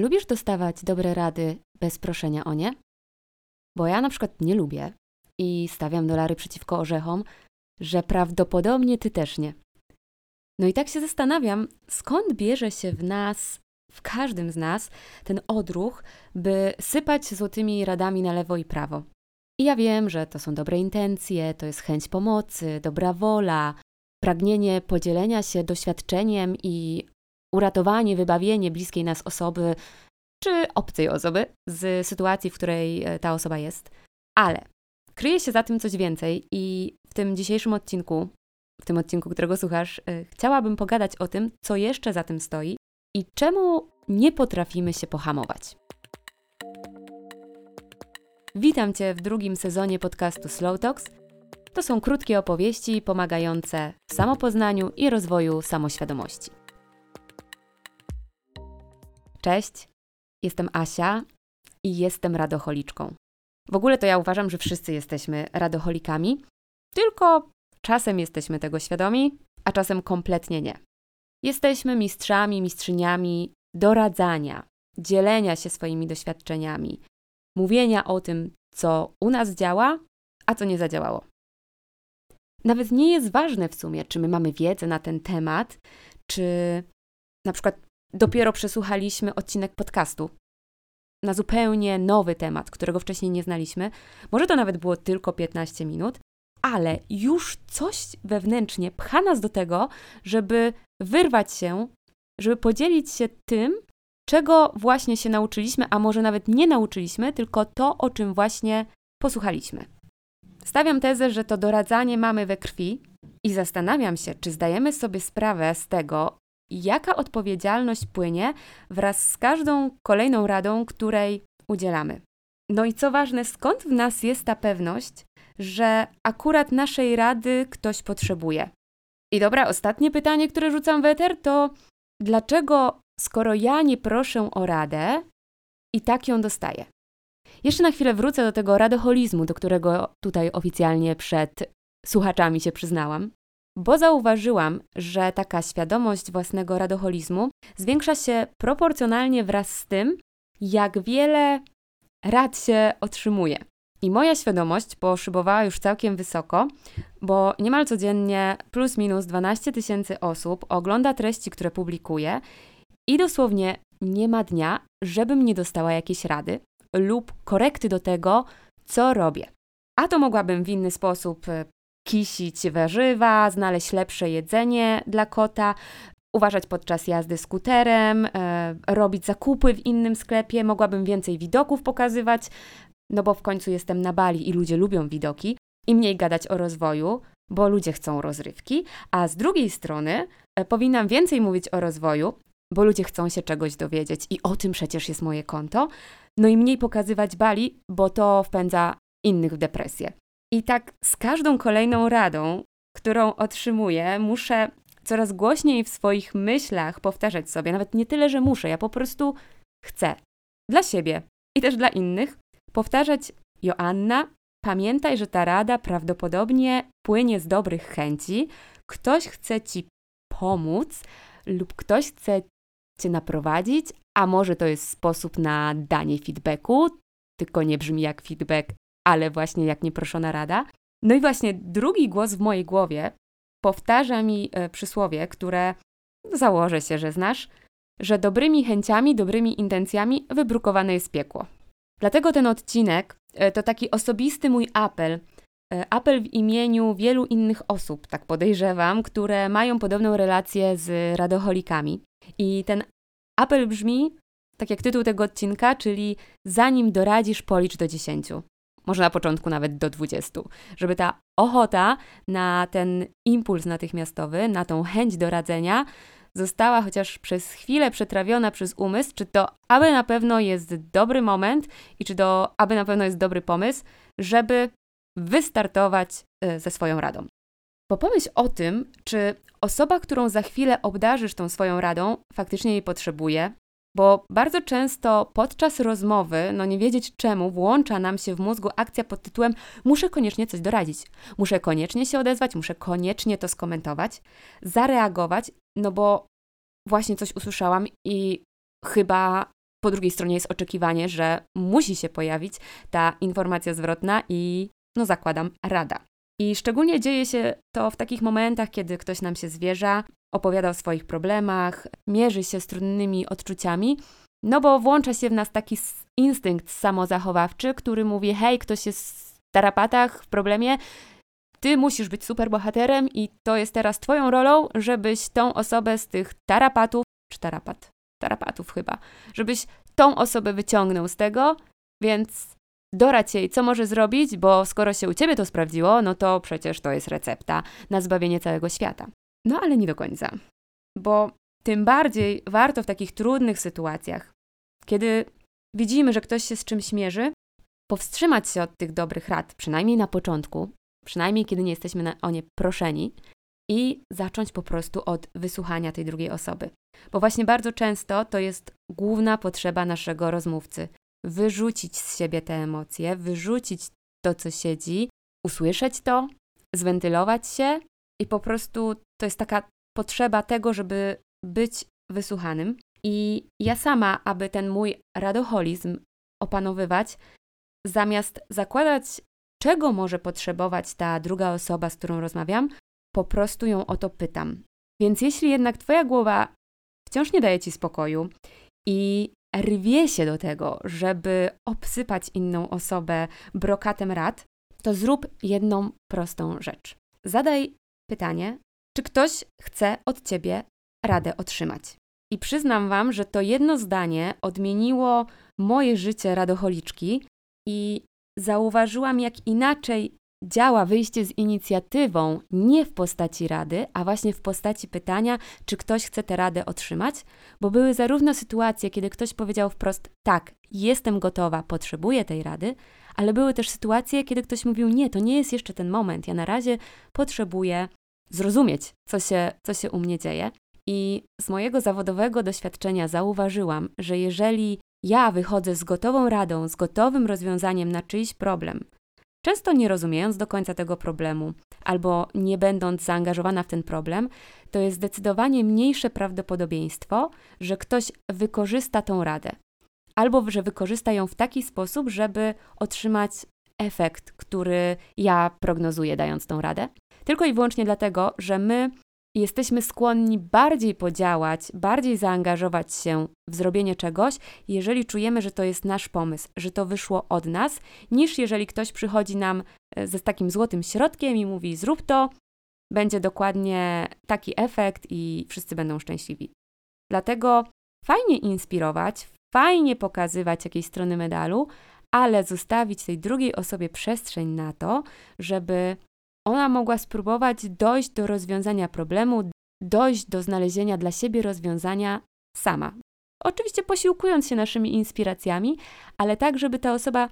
Lubisz dostawać dobre rady bez proszenia o nie? Bo ja na przykład nie lubię i stawiam dolary przeciwko orzechom, że prawdopodobnie ty też nie. No i tak się zastanawiam, skąd bierze się w nas, w każdym z nas, ten odruch, by sypać złotymi radami na lewo i prawo. I ja wiem, że to są dobre intencje, to jest chęć pomocy, dobra wola, pragnienie podzielenia się doświadczeniem i uratowanie, wybawienie bliskiej nas osoby czy obcej osoby z sytuacji, w której e, ta osoba jest. Ale kryje się za tym coś więcej i w tym dzisiejszym odcinku, w tym odcinku, którego słuchasz, e, chciałabym pogadać o tym, co jeszcze za tym stoi i czemu nie potrafimy się pohamować. Witam Cię w drugim sezonie podcastu Slow Talks. To są krótkie opowieści pomagające w samopoznaniu i rozwoju samoświadomości. Cześć, jestem Asia i jestem radocholiczką. W ogóle to ja uważam, że wszyscy jesteśmy radocholikami, tylko czasem jesteśmy tego świadomi, a czasem kompletnie nie. Jesteśmy mistrzami, mistrzyniami doradzania, dzielenia się swoimi doświadczeniami, mówienia o tym, co u nas działa, a co nie zadziałało. Nawet nie jest ważne w sumie, czy my mamy wiedzę na ten temat, czy na przykład dopiero przesłuchaliśmy odcinek podcastu na zupełnie nowy temat, którego wcześniej nie znaliśmy. Może to nawet było tylko 15 minut, ale już coś wewnętrznie pcha nas do tego, żeby wyrwać się, żeby podzielić się tym, czego właśnie się nauczyliśmy, a może nawet nie nauczyliśmy, tylko to, o czym właśnie posłuchaliśmy. Stawiam tezę, że to doradzanie mamy we krwi i zastanawiam się, czy zdajemy sobie sprawę z tego, jaka odpowiedzialność płynie wraz z każdą kolejną radą, której udzielamy. No i co ważne, skąd w nas jest ta pewność, że akurat naszej rady ktoś potrzebuje? I dobra, ostatnie pytanie, które rzucam w eter, to dlaczego, skoro ja nie proszę o radę, i tak ją dostaję? Jeszcze na chwilę wrócę do tego radoholizmu, do którego tutaj oficjalnie przed słuchaczami się przyznałam bo zauważyłam, że taka świadomość własnego radoholizmu zwiększa się proporcjonalnie wraz z tym, jak wiele rad się otrzymuje. I moja świadomość poszybowała już całkiem wysoko, bo niemal codziennie plus minus 12 tysięcy osób ogląda treści, które publikuję i dosłownie nie ma dnia, żebym nie dostała jakiejś rady lub korekty do tego, co robię. A to mogłabym w inny sposób kisić warzywa, znaleźć lepsze jedzenie dla kota, uważać podczas jazdy skuterem, e, robić zakupy w innym sklepie, mogłabym więcej widoków pokazywać, no bo w końcu jestem na Bali i ludzie lubią widoki, i mniej gadać o rozwoju, bo ludzie chcą rozrywki, a z drugiej strony e, powinnam więcej mówić o rozwoju, bo ludzie chcą się czegoś dowiedzieć. I o tym przecież jest moje konto, no i mniej pokazywać Bali, bo to wpędza innych w depresję. I tak z każdą kolejną radą, którą otrzymuję, muszę coraz głośniej w swoich myślach powtarzać sobie, nawet nie tyle, że muszę, ja po prostu chcę. Dla siebie i też dla innych powtarzać: Joanna, pamiętaj, że ta rada prawdopodobnie płynie z dobrych chęci. Ktoś chce ci pomóc lub ktoś chce cię naprowadzić, a może to jest sposób na danie feedbacku, tylko nie brzmi jak feedback, ale właśnie jak nieproszona rada. No i właśnie drugi głos w mojej głowie powtarza mi e, przysłowie, które założę się, że znasz, że dobrymi chęciami, dobrymi intencjami wybrukowane jest piekło. Dlatego ten odcinek e, to taki osobisty mój apel. E, apel w imieniu wielu innych osób, tak podejrzewam, które mają podobną relację z radoholikami. I ten apel brzmi, tak jak tytuł tego odcinka, czyli zanim doradzisz, policz do dziesięciu może na początku nawet do 20, żeby ta ochota na ten impuls natychmiastowy, na tą chęć do radzenia została chociaż przez chwilę przetrawiona przez umysł, czy to aby na pewno jest dobry moment i czy to aby na pewno jest dobry pomysł, żeby wystartować e, ze swoją radą. Bo pomyśl o tym, czy osoba, którą za chwilę obdarzysz tą swoją radą, faktycznie jej potrzebuje, bo bardzo często podczas rozmowy, no nie wiedzieć czemu, włącza nam się w mózgu akcja pod tytułem muszę koniecznie coś doradzić, muszę koniecznie się odezwać, muszę koniecznie to skomentować, zareagować, no bo właśnie coś usłyszałam i chyba po drugiej stronie jest oczekiwanie, że musi się pojawić ta informacja zwrotna i, no zakładam, rada. I szczególnie dzieje się to w takich momentach, kiedy ktoś nam się zwierza, opowiada o swoich problemach, mierzy się z trudnymi odczuciami, no bo włącza się w nas taki instynkt samozachowawczy, który mówi: hej, ktoś jest w tarapatach, w problemie, ty musisz być super bohaterem i to jest teraz twoją rolą, żebyś tą osobę z tych tarapatów, czy tarapat, tarapatów chyba, żebyś tą osobę wyciągnął z tego, więc dorać jej, co może zrobić, bo skoro się u ciebie to sprawdziło, no to przecież to jest recepta na zbawienie całego świata. No ale nie do końca, bo tym bardziej warto w takich trudnych sytuacjach, kiedy widzimy, że ktoś się z czymś mierzy, powstrzymać się od tych dobrych rad, przynajmniej na początku, przynajmniej kiedy nie jesteśmy o nie proszeni, i zacząć po prostu od wysłuchania tej drugiej osoby. Bo właśnie bardzo często to jest główna potrzeba naszego rozmówcy. Wyrzucić z siebie te emocje, wyrzucić to, co siedzi, usłyszeć to, zwentylować się i po prostu to jest taka potrzeba tego, żeby być wysłuchanym. I ja sama, aby ten mój radoholizm opanowywać, zamiast zakładać, czego może potrzebować ta druga osoba, z którą rozmawiam, po prostu ją o to pytam. Więc jeśli jednak Twoja głowa wciąż nie daje Ci spokoju i rwie się do tego, żeby obsypać inną osobę brokatem rad, to zrób jedną prostą rzecz. Zadaj pytanie, czy ktoś chce od Ciebie radę otrzymać. I przyznam Wam, że to jedno zdanie odmieniło moje życie radocholiczki i zauważyłam, jak inaczej działa wyjście z inicjatywą nie w postaci rady, a właśnie w postaci pytania, czy ktoś chce tę radę otrzymać, bo były zarówno sytuacje, kiedy ktoś powiedział wprost: Tak, jestem gotowa, potrzebuję tej rady, ale były też sytuacje, kiedy ktoś mówił: Nie, to nie jest jeszcze ten moment, ja na razie potrzebuję zrozumieć, co się, co się u mnie dzieje. I z mojego zawodowego doświadczenia zauważyłam, że jeżeli ja wychodzę z gotową radą, z gotowym rozwiązaniem na czyjś problem, często nie rozumiejąc do końca tego problemu, albo nie będąc zaangażowana w ten problem, to jest zdecydowanie mniejsze prawdopodobieństwo, że ktoś wykorzysta tą radę, albo że wykorzysta ją w taki sposób, żeby otrzymać efekt, który ja prognozuję, dając tą radę. Tylko i wyłącznie dlatego, że my jesteśmy skłonni bardziej podziałać, bardziej zaangażować się w zrobienie czegoś, jeżeli czujemy, że to jest nasz pomysł, że to wyszło od nas, niż jeżeli ktoś przychodzi nam e, ze takim złotym środkiem i mówi: zrób to, będzie dokładnie taki efekt i wszyscy będą szczęśliwi. Dlatego fajnie inspirować, fajnie pokazywać jakieś strony medalu, ale zostawić tej drugiej osobie przestrzeń na to, żeby ona mogła spróbować dojść do rozwiązania problemu, dojść do znalezienia dla siebie rozwiązania sama. Oczywiście posiłkując się naszymi inspiracjami, ale tak, żeby ta osoba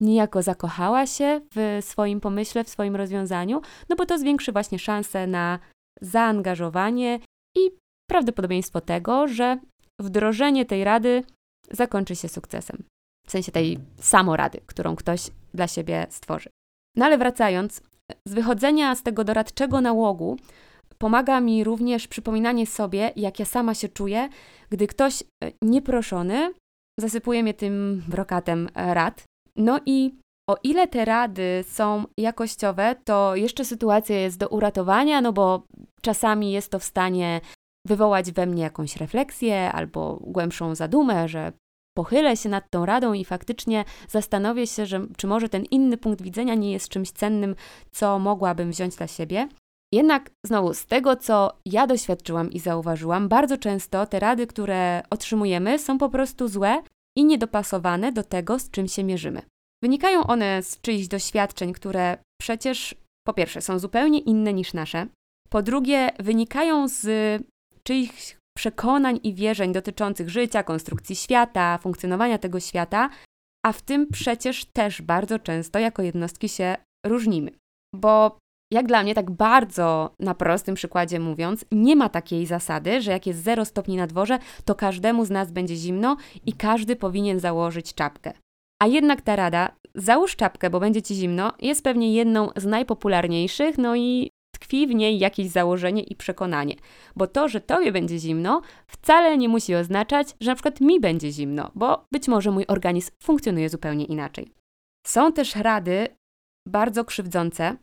niejako zakochała się w swoim pomyśle, w swoim rozwiązaniu, no bo to zwiększy właśnie szanse na zaangażowanie i prawdopodobieństwo tego, że wdrożenie tej rady zakończy się sukcesem. W sensie tej samorady, którą ktoś dla siebie stworzy. No ale wracając, z wychodzenia z tego doradczego nałogu pomaga mi również przypominanie sobie, jak ja sama się czuję, gdy ktoś e, nieproszony zasypuje mnie tym brokatem e, rad. No i o ile te rady są jakościowe, to jeszcze sytuacja jest do uratowania, no bo czasami jest to w stanie wywołać we mnie jakąś refleksję albo głębszą zadumę, że pochylę się nad tą radą i faktycznie zastanowię się, że, czy może ten inny punkt widzenia nie jest czymś cennym, co mogłabym wziąć dla siebie. Jednak znowu z tego, co ja doświadczyłam i zauważyłam, bardzo często te rady, które otrzymujemy, są po prostu złe i niedopasowane do tego, z czym się mierzymy. Wynikają one z czyichś doświadczeń, które przecież po pierwsze są zupełnie inne niż nasze, po drugie wynikają z czyichś przekonań i wierzeń dotyczących życia, konstrukcji świata, funkcjonowania tego świata, a w tym przecież też bardzo często jako jednostki się różnimy. Bo jak dla mnie, tak bardzo na prostym przykładzie mówiąc, nie ma takiej zasady, że jak jest 0 stopni na dworze, to każdemu z nas będzie zimno i każdy powinien założyć czapkę. A jednak ta rada, załóż czapkę, bo będzie ci zimno, jest pewnie jedną z najpopularniejszych, no i tkwi w niej jakieś założenie i przekonanie. Bo to, że tobie będzie zimno, wcale nie musi oznaczać, że na przykład mi będzie zimno, bo być może mój organizm funkcjonuje zupełnie inaczej. Są też rady bardzo krzywdzące,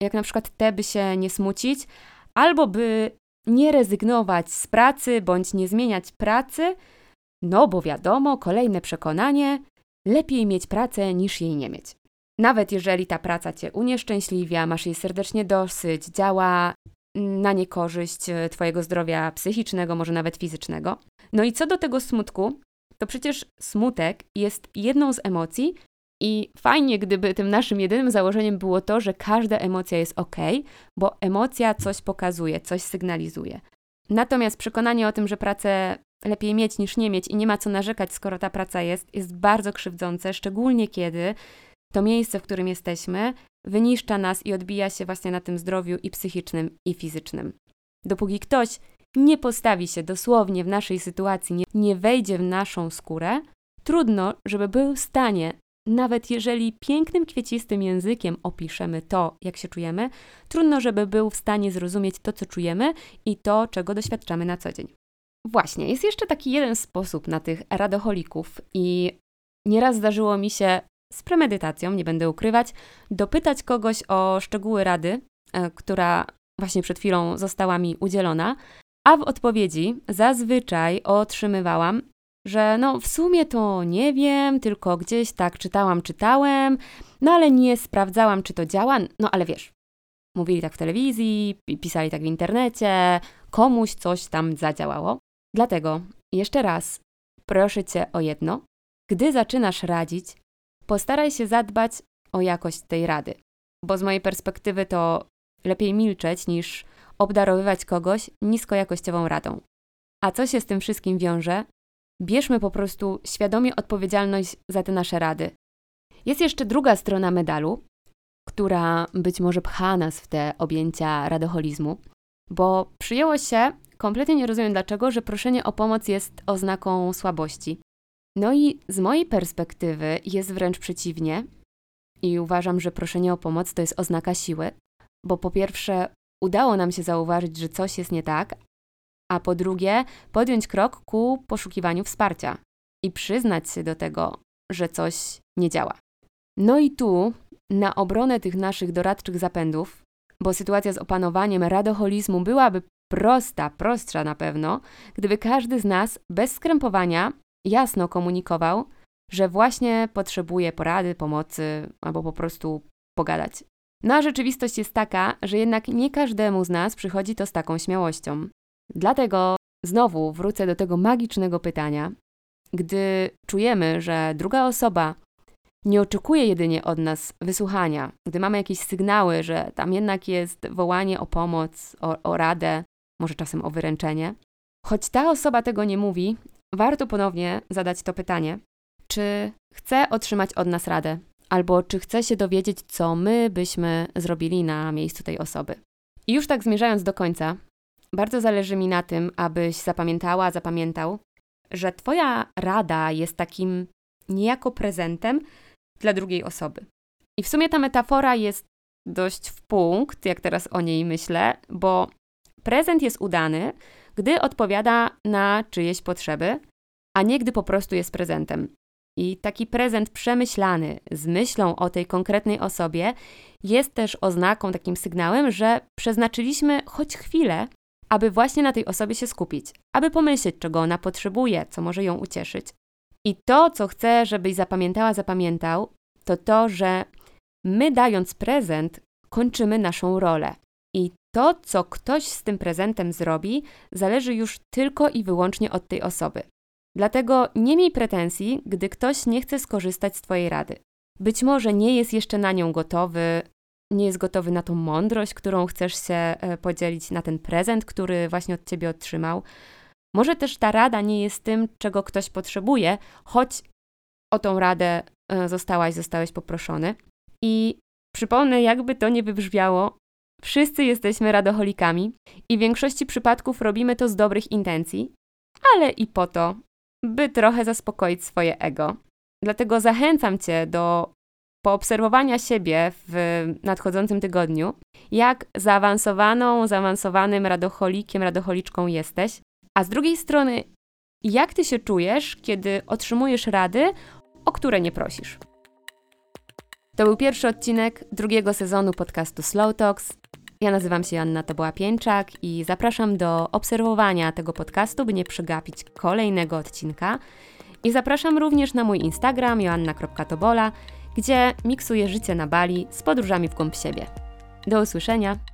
jak na przykład te, by się nie smucić, albo by nie rezygnować z pracy bądź nie zmieniać pracy, no bo wiadomo, kolejne przekonanie, lepiej mieć pracę niż jej nie mieć. Nawet jeżeli ta praca cię unieszczęśliwia, masz jej serdecznie dosyć, działa na niekorzyść e, Twojego zdrowia psychicznego, może nawet fizycznego. No i co do tego smutku, to przecież smutek jest jedną z emocji, i fajnie, gdyby tym naszym jedynym założeniem było to, że każda emocja jest ok, bo emocja coś pokazuje, coś sygnalizuje. Natomiast przekonanie o tym, że pracę lepiej mieć niż nie mieć i nie ma co narzekać, skoro ta praca jest, jest bardzo krzywdzące, szczególnie kiedy to miejsce, w którym jesteśmy, wyniszcza nas i odbija się właśnie na tym zdrowiu i psychicznym, i fizycznym. Dopóki ktoś nie postawi się dosłownie w naszej sytuacji, nie, nie wejdzie w naszą skórę, trudno, żeby był w stanie, nawet jeżeli pięknym, kwiecistym językiem opiszemy to, jak się czujemy, trudno, żeby był w stanie zrozumieć to, co czujemy i to, czego doświadczamy na co dzień. Właśnie, jest jeszcze taki jeden sposób na tych radoholików i nieraz zdarzyło mi się z premedytacją, nie będę ukrywać, dopytać kogoś o szczegóły rady, e, która właśnie przed chwilą została mi udzielona, a w odpowiedzi zazwyczaj otrzymywałam, że no w sumie to nie wiem, tylko gdzieś tak czytałam, czytałem, no ale nie sprawdzałam, czy to działa, no ale wiesz, mówili tak w telewizji, pisali tak w internecie, komuś coś tam zadziałało. Dlatego jeszcze raz proszę Cię o jedno. Gdy zaczynasz radzić, postaraj się zadbać o jakość tej rady, bo z mojej perspektywy to lepiej milczeć niż obdarowywać kogoś niskojakościową radą. A co się z tym wszystkim wiąże? Bierzmy po prostu świadomie odpowiedzialność za te nasze rady. Jest jeszcze druga strona medalu, która być może pcha nas w te objęcia radoholizmu, bo przyjęło się, kompletnie nie rozumiem dlaczego, że proszenie o pomoc jest oznaką słabości. No i z mojej perspektywy jest wręcz przeciwnie i uważam, że proszenie o pomoc to jest oznaka siły, bo po pierwsze udało nam się zauważyć, że coś jest nie tak, a po drugie podjąć krok ku poszukiwaniu wsparcia i przyznać się do tego, że coś nie działa. No i tu, na obronę tych naszych doradczych zapędów, bo sytuacja z opanowaniem radoholizmu byłaby prosta, prostsza na pewno, gdyby każdy z nas bez skrępowania jasno komunikował, że właśnie potrzebuje porady, pomocy albo po prostu pogadać. No a rzeczywistość jest taka, że jednak nie każdemu z nas przychodzi to z taką śmiałością. Dlatego znowu wrócę do tego magicznego pytania. Gdy czujemy, że druga osoba nie oczekuje jedynie od nas wysłuchania, gdy mamy jakieś sygnały, że tam jednak jest wołanie o pomoc, o, o radę, może czasem o wyręczenie, choć ta osoba tego nie mówi, warto ponownie zadać to pytanie: czy chce otrzymać od nas radę, albo czy chce się dowiedzieć, co my byśmy zrobili na miejscu tej osoby. I już tak zmierzając do końca, bardzo zależy mi na tym, abyś zapamiętała, zapamiętał, że Twoja rada jest takim niejako prezentem dla drugiej osoby. I w sumie ta metafora jest dość w punkt, jak teraz o niej myślę, bo prezent jest udany, gdy odpowiada na czyjeś potrzeby, a nie gdy po prostu jest prezentem. I taki prezent przemyślany z myślą o tej konkretnej osobie jest też oznaką, takim sygnałem, że przeznaczyliśmy choć chwilę, aby właśnie na tej osobie się skupić, aby pomyśleć, czego ona potrzebuje, co może ją ucieszyć. I to, co chcę, żebyś zapamiętała, zapamiętał, to to, że my dając prezent, kończymy naszą rolę. To, co ktoś z tym prezentem zrobi, zależy już tylko i wyłącznie od tej osoby. Dlatego nie miej pretensji, gdy ktoś nie chce skorzystać z Twojej rady. Być może nie jest jeszcze na nią gotowy, nie jest gotowy na tą mądrość, którą chcesz się e, podzielić, na ten prezent, który właśnie od Ciebie otrzymał. Może też ta rada nie jest tym, czego ktoś potrzebuje, choć o tą radę e, zostałaś, zostałeś poproszony. I przypomnę, jakby to nie wybrzmiało, wszyscy jesteśmy radoholikami i w większości przypadków robimy to z dobrych intencji, ale i po to, by trochę zaspokoić swoje ego. Dlatego zachęcam Cię do poobserwowania siebie w nadchodzącym tygodniu, jak zaawansowaną, zaawansowanym radocholikiem, radocholiczką jesteś, a z drugiej strony, jak ty się czujesz, kiedy otrzymujesz rady, o które nie prosisz. To był pierwszy odcinek drugiego sezonu podcastu Slow Talks. Ja nazywam się Anna Toboła Pięczak i zapraszam do obserwowania tego podcastu, by nie przegapić kolejnego odcinka. I zapraszam również na mój Instagram joanna.tobola, gdzie miksuję życie na Bali z podróżami w głąb siebie. Do usłyszenia!